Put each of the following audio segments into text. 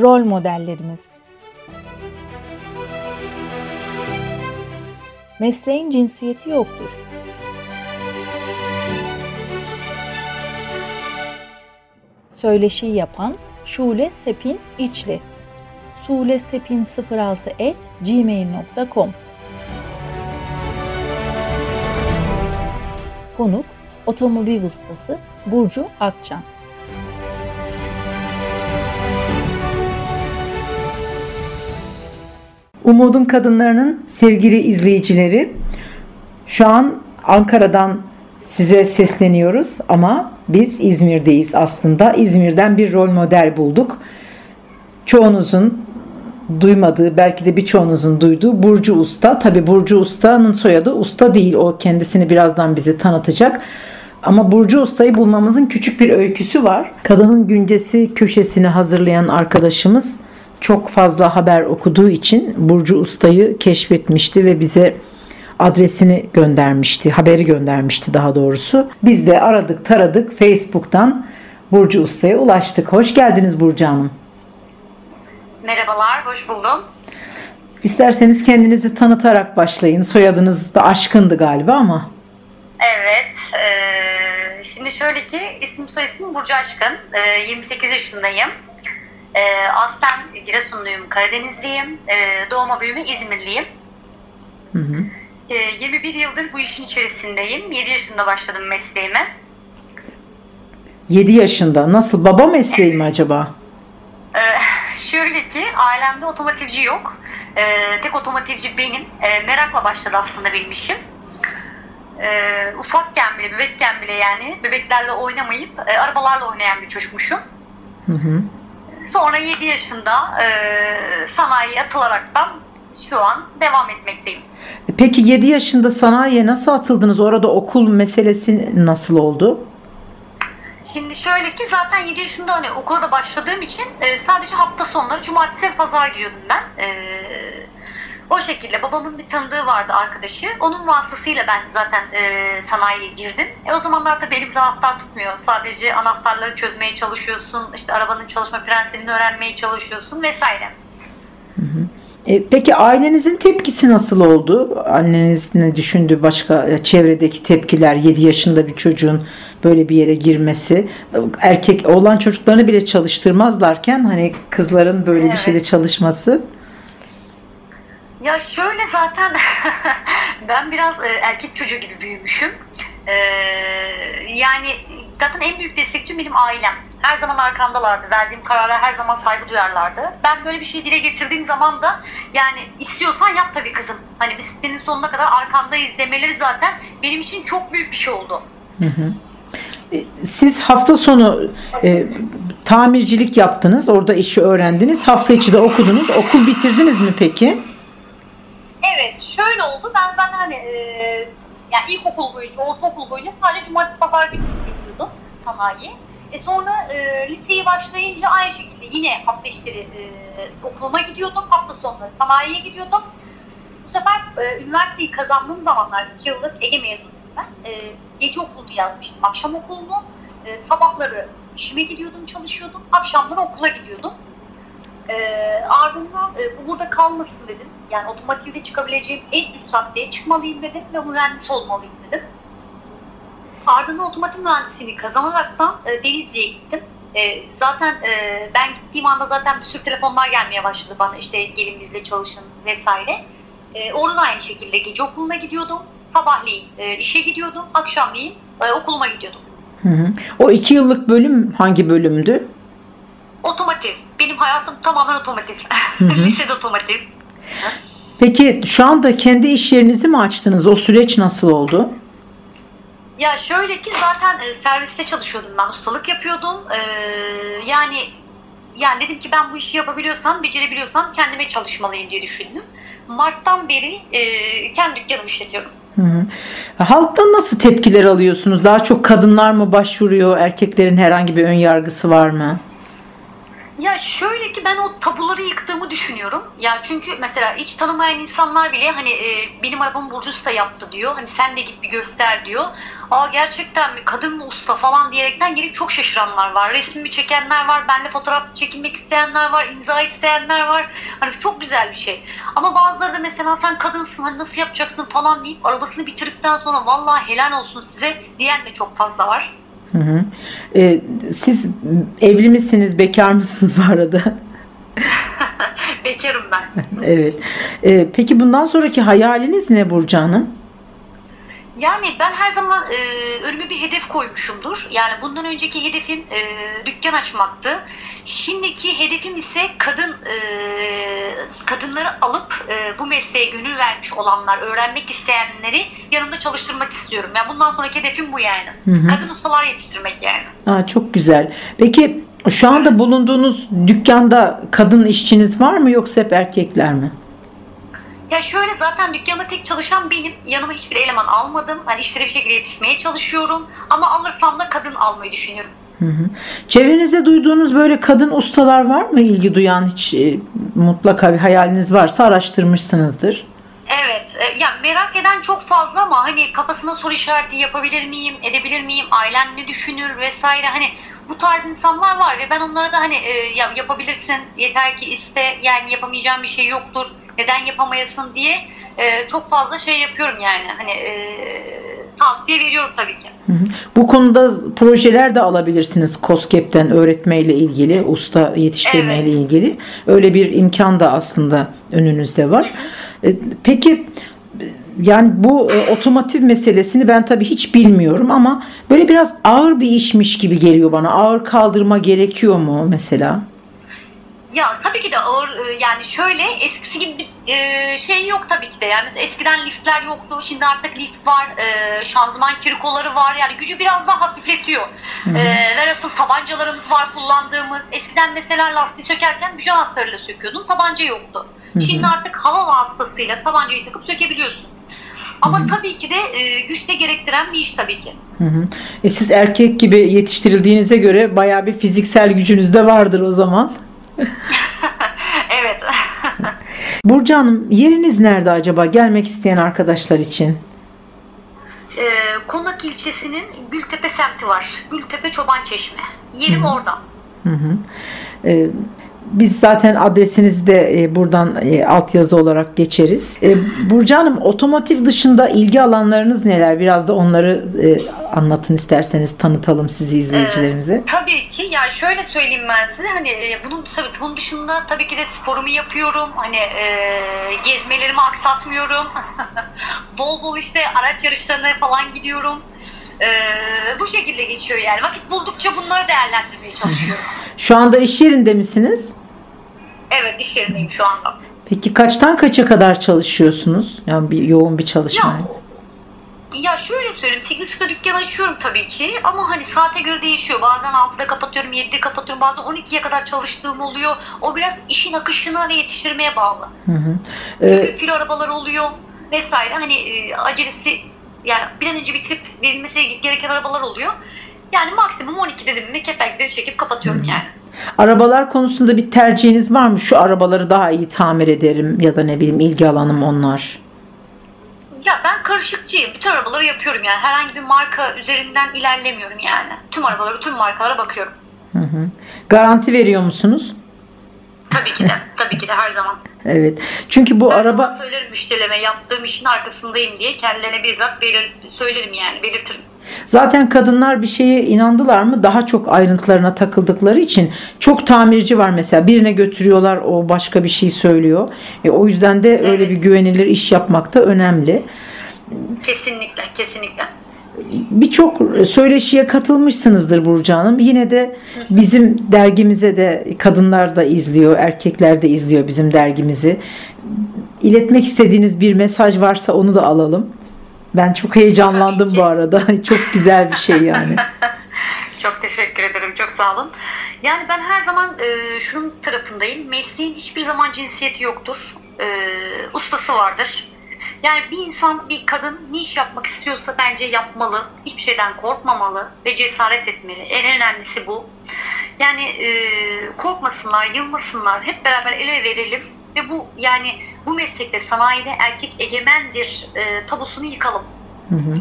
rol modellerimiz. Mesleğin cinsiyeti yoktur. Söyleşi yapan Şule Sepin İçli sulesepin06 et gmail.com Konuk otomobil ustası Burcu Akçan Umudun Kadınlarının sevgili izleyicileri, şu an Ankara'dan size sesleniyoruz ama biz İzmir'deyiz aslında. İzmir'den bir rol model bulduk. Çoğunuzun duymadığı, belki de birçoğunuzun duyduğu Burcu Usta. Tabi Burcu Usta'nın soyadı Usta değil. O kendisini birazdan bize tanıtacak. Ama Burcu Usta'yı bulmamızın küçük bir öyküsü var. Kadının Güncesi köşesini hazırlayan arkadaşımız çok fazla haber okuduğu için Burcu Usta'yı keşfetmişti ve bize adresini göndermişti, haberi göndermişti daha doğrusu. Biz de aradık, taradık Facebook'tan Burcu Usta'ya ulaştık. Hoş geldiniz Burcu Hanım. Merhabalar, hoş buldum. İsterseniz kendinizi tanıtarak başlayın. Soyadınız da aşkındı galiba ama. Evet, e, şimdi şöyle ki isim soy ismim Burcu Aşkın, e, 28 yaşındayım. E, aslen Giresunluyum, Karadenizliyim, e, doğma büyüme İzmirliyim. Hı hı. E, 21 yıldır bu işin içerisindeyim. 7 yaşında başladım mesleğime. 7 yaşında. Nasıl? Baba mesleği mi acaba? E, şöyle ki ailemde otomotivci yok. E, tek otomotivci benim. E, merakla başladı aslında benim işim. E, ufakken bile, bebekken bile yani bebeklerle oynamayıp e, arabalarla oynayan bir çocukmuşum. Hı hı. Sonra 7 yaşında e, sanayiye atılaraktan şu an devam etmekteyim. Peki 7 yaşında sanayiye nasıl atıldınız? Orada okul meselesi nasıl oldu? Şimdi şöyle ki zaten 7 yaşında hani okula da başladığım için e, sadece hafta sonları cumartesi ve pazar gidiyordum ben. E, o şekilde babamın bir tanıdığı vardı arkadaşı. Onun vasıtasıyla ben zaten e, sanayiye girdim. E, o zamanlarda benim anahtar tutmuyor. Sadece anahtarları çözmeye çalışıyorsun. işte arabanın çalışma prensibini öğrenmeye çalışıyorsun vesaire. E, peki ailenizin tepkisi nasıl oldu? Anneniz ne düşündü? Başka e, çevredeki tepkiler 7 yaşında bir çocuğun böyle bir yere girmesi. Erkek oğlan çocuklarını bile çalıştırmazlarken hani kızların böyle bir Evet. şeyde çalışması. Ya şöyle zaten ben biraz e, erkek çocuğu gibi büyümüşüm. E, yani zaten en büyük destekçim benim ailem. Her zaman arkamdalardı. Verdiğim karara her zaman saygı duyarlardı. Ben böyle bir şey dile getirdiğim zaman da yani istiyorsan yap tabii kızım. Hani biz senin sonuna kadar arkandayız demeleri zaten benim için çok büyük bir şey oldu. E, Siz hafta sonu e, tamircilik yaptınız. Orada işi öğrendiniz. Hafta içi de okudunuz. Okul bitirdiniz mi peki? Evet şöyle oldu. Ben zaten hani e, yani ilkokul boyunca, ortaokul boyunca sadece cumartesi pazar günü gidiyordum sanayi. E sonra e, liseye başlayınca aynı şekilde yine hafta içleri e, okuluma gidiyordum. Hafta sonları sanayiye gidiyordum. Bu sefer e, üniversiteyi kazandığım zamanlar 2 yıllık Ege mezunuyum ben. E, gece okulunu yazmıştım. Akşam okulunu. E, sabahları işime gidiyordum, çalışıyordum. Akşamları okula gidiyordum. E, ardından e, bu burada kalmasın dedim. Yani otomotivde çıkabileceğim en üst raddeye çıkmalıyım dedim ve mühendis olmalıyım dedim. Ardından otomotiv mühendisliğini kazanaraktan e, Denizli'ye gittim. E, zaten e, ben gittiğim anda zaten bir sürü telefonlar gelmeye başladı bana işte gelin bizle çalışın vesaire. E, orada da aynı şekilde gece okuluna gidiyordum. Sabahleyin e, işe gidiyordum. Akşamleyin e, okuluma gidiyordum. Hı hı. O iki yıllık bölüm hangi bölümdü? Otomotiv. Benim hayatım tamamen otomotiv. hı. Lisede otomotiv. Peki şu anda kendi iş yerinizi mi açtınız? O süreç nasıl oldu? Ya şöyle ki zaten e, serviste çalışıyordum ben, ustalık yapıyordum. Ee, yani yani dedim ki ben bu işi yapabiliyorsam, becerebiliyorsam kendime çalışmalıyım diye düşündüm. Mart'tan beri e, kendi dükkanımı işletiyorum. Hı hı. Halktan nasıl tepkiler alıyorsunuz? Daha çok kadınlar mı başvuruyor? Erkeklerin herhangi bir ön yargısı var mı? Ya şöyle ki ben o tabuları yıktığımı düşünüyorum. Ya çünkü mesela hiç tanımayan insanlar bile hani e, benim arabamı Burcu Usta yaptı diyor. Hani sen de git bir göster diyor. Aa gerçekten mi kadın mı usta falan diyerekten gelip çok şaşıranlar var. Resmimi çekenler var. Bende fotoğraf çekilmek isteyenler var. imza isteyenler var. Hani çok güzel bir şey. Ama bazıları da mesela sen kadınsın hani nasıl yapacaksın falan deyip arabasını bitirdikten sonra vallahi helal olsun size diyen de çok fazla var. Hı hı. Ee, siz evli misiniz, bekar mısınız bu arada? Bekarım ben. evet. Ee, peki bundan sonraki hayaliniz ne Burcu Hanım? Yani ben her zaman e, önüme bir hedef koymuşumdur. Yani bundan önceki hedefim e, dükkan açmaktı. Şimdiki hedefim ise kadın e, kadınları alıp e, bu mesleğe gönül vermiş olanlar, öğrenmek isteyenleri yanımda çalıştırmak istiyorum. Yani bundan sonraki hedefim bu yani. Hı hı. Kadın ustalar yetiştirmek yani. Aa, çok güzel. Peki şu anda bulunduğunuz dükkanda kadın işçiniz var mı yoksa hep erkekler mi? Ya şöyle zaten dükkanda tek çalışan benim. Yanıma hiçbir eleman almadım. Hani işlere bir şekilde yetişmeye çalışıyorum. Ama alırsam da kadın almayı düşünüyorum. Hı hı. Çevrenizde duyduğunuz böyle kadın ustalar var mı ilgi duyan hiç e, mutlaka bir hayaliniz varsa araştırmışsınızdır. Evet, e, ya merak eden çok fazla ama hani kafasına soru işareti yapabilir miyim, edebilir miyim, ailem ne düşünür vesaire hani bu tarz insanlar var ve ben onlara da hani e, ya yapabilirsin yeter ki iste yani yapamayacağım bir şey yoktur neden yapamayasın diye e, çok fazla şey yapıyorum yani hani e, tavsiye veriyorum tabii ki. Hı hı. Bu konuda projeler de alabilirsiniz COSGAP'ten öğretmeyle ilgili, usta yetiştirmeyle Evet. ilgili. Öyle bir imkan da aslında önünüzde var. E, Peki yani bu e, otomotiv meselesini ben tabii hiç bilmiyorum ama böyle biraz ağır bir işmiş gibi geliyor bana. Ağır kaldırma gerekiyor mu mesela? Ya tabii ki de ağır e, yani şöyle eskisi gibi bir e, şey yok tabii ki de yani mesela eskiden liftler yoktu şimdi artık lift var e, şanzıman kirikoları var yani gücü biraz daha hafifletiyor Hı hı. e, ve asıl tabancalarımız var kullandığımız eskiden mesela lastiği sökerken gücü anahtarıyla söküyordun tabanca yoktu hı. şimdi artık hava vasıtasıyla tabancayı takıp sökebiliyorsun ama Hı hı. tabii ki de e, güç de gerektiren bir iş tabii ki. Hı hı. E siz erkek gibi yetiştirildiğinize göre bayağı bir fiziksel gücünüz de vardır o zaman. evet. Burcu Hanım yeriniz nerede acaba gelmek isteyen arkadaşlar için? e, Konak ilçesinin Gültepe semti var. Gültepe Çoban Çeşme. Yerim Hı hı. orada. Hı hı. Ee, biz zaten adresinizi de e, buradan e, altyazı olarak geçeriz. E, Burcu Hanım otomotiv dışında ilgi alanlarınız neler? Biraz da onları e, anlatın isterseniz tanıtalım sizi izleyicilerimize. Tabii ki yani şöyle söyleyeyim ben size hani e, bunun tabii bunun dışında tabii ki de sporumu yapıyorum. Hani e, gezmelerimi aksatmıyorum. bol bol işte araç yarışlarına falan gidiyorum. E, bu şekilde geçiyor yani. Vakit buldukça bunları değerlendirmeye çalışıyorum. Şu anda iş yerinde misiniz? Evet iş yerindeyim şu anda. Peki kaçtan kaça kadar çalışıyorsunuz? Yani bir yoğun bir çalışma. Ya, ya şöyle söyleyeyim 8.30'da dükkan açıyorum tabii ki ama hani saate göre değişiyor. Bazen 6'da kapatıyorum 7'de kapatıyorum bazen 12'ye kadar çalıştığım oluyor. O biraz işin akışına ve yetiştirmeye bağlı. Hı hı. Çünkü Ee, arabalar oluyor vesaire hani e, acelesi yani bir an önce bitirip verilmesi gereken arabalar oluyor. Yani maksimum 12 dedim mi kepenkleri çekip kapatıyorum yani. Arabalar konusunda bir tercihiniz var mı? Şu arabaları daha iyi tamir ederim ya da ne bileyim ilgi alanım onlar. Ya ben karışıkçıyım. Bütün arabaları yapıyorum yani. Herhangi bir marka üzerinden ilerlemiyorum yani. Tüm arabaları, tüm markalara bakıyorum. Hı hı. Garanti veriyor musunuz? Tabii ki de. tabii ki de her zaman. Evet. Çünkü bu Ben araba söylerim müşterilerime yaptığım işin arkasındayım diye kendilerine bizzat belir, söylerim yani belirtirim. Zaten kadınlar bir şeye inandılar mı daha çok ayrıntılarına takıldıkları için çok tamirci var mesela birine götürüyorlar o başka bir şey söylüyor. E, o yüzden de öyle Evet. bir güvenilir iş yapmak da önemli. Kesinlikle, kesinlikle. Birçok söyleşiye katılmışsınızdır Burcu Hanım. Yine de bizim dergimize de kadınlar da izliyor, erkekler de izliyor bizim dergimizi. İletmek istediğiniz bir mesaj varsa onu da alalım. Ben çok heyecanlandım bu arada. Çok güzel bir şey yani. Çok teşekkür ederim, çok sağ olun. Yani ben her zaman e, şunun tarafındayım. Mesleğin hiçbir zaman cinsiyeti yoktur. E, ustası vardır. Yani bir insan, bir kadın ne iş yapmak istiyorsa bence yapmalı. Hiçbir şeyden korkmamalı ve cesaret etmeli. En önemlisi bu. Yani e, korkmasınlar, yılmasınlar. Hep beraber el ele verelim ve bu yani bu meslekte sanayide erkek egemendir e, tabusunu yıkalım. Hı hı.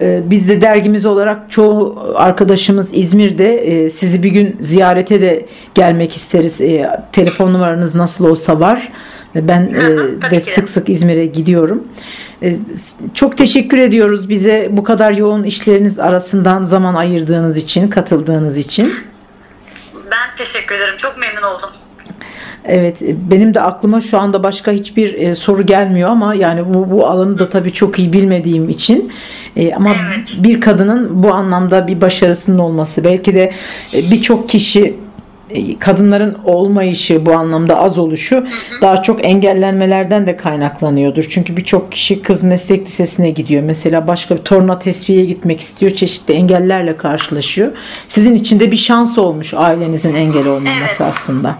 Ee, Biz de dergimiz olarak çoğu arkadaşımız İzmir'de Ee, sizi bir gün ziyarete de gelmek isteriz. Ee, Telefon numaranız nasıl olsa var. Ben e, de sık sık İzmir'e gidiyorum. Çok teşekkür ediyoruz bize bu kadar yoğun işleriniz arasından zaman ayırdığınız için, katıldığınız için. Ben teşekkür ederim. Çok memnun oldum. Evet, benim de aklıma şu anda başka hiçbir e, soru gelmiyor ama yani bu, bu alanı da tabii çok iyi bilmediğim için e, ama Evet. bir kadının bu anlamda bir başarısının olması belki de e, birçok kişi e, kadınların olmayışı bu anlamda az oluşu daha çok engellenmelerden de kaynaklanıyordur. Çünkü birçok kişi kız meslek lisesine gidiyor. Mesela başka bir torna tesviye gitmek istiyor. Çeşitli engellerle karşılaşıyor. Sizin için de bir şans olmuş ailenizin engel olmaması Evet. aslında.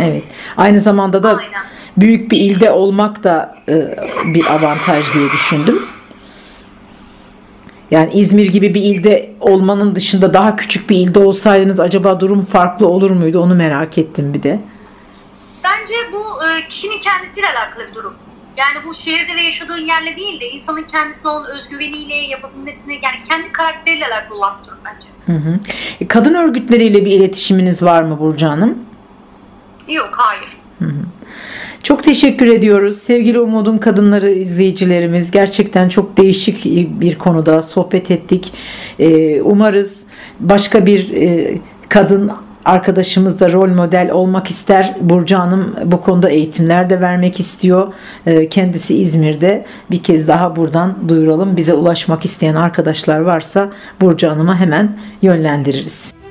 Evet. Aynı zamanda da Aynen. büyük bir ilde olmak da e, bir avantaj diye düşündüm. Yani İzmir gibi bir ilde olmanın dışında daha küçük bir ilde olsaydınız acaba durum farklı olur muydu? Onu merak ettim bir de. Bence bu e, kişinin kendisiyle alakalı bir durum. Yani bu şehirde ve yaşadığın yerle değil de insanın kendisine olan özgüveniyle yapabilmesine yani kendi karakteriyle alakalı olan bir durum bence. Hı hı. E, Kadın örgütleriyle bir iletişiminiz var mı Burcu Hanım? Yok hayır. Çok teşekkür ediyoruz. Sevgili Umut'un kadınları izleyicilerimiz gerçekten çok değişik bir konuda sohbet ettik. Ee, Umarız başka bir e, kadın arkadaşımız da rol model olmak ister. Burcu Hanım bu konuda eğitimler de vermek istiyor. Ee, Kendisi İzmir'de. Bir kez daha buradan duyuralım. Bize ulaşmak isteyen arkadaşlar varsa Burcu Hanım'a hemen yönlendiririz.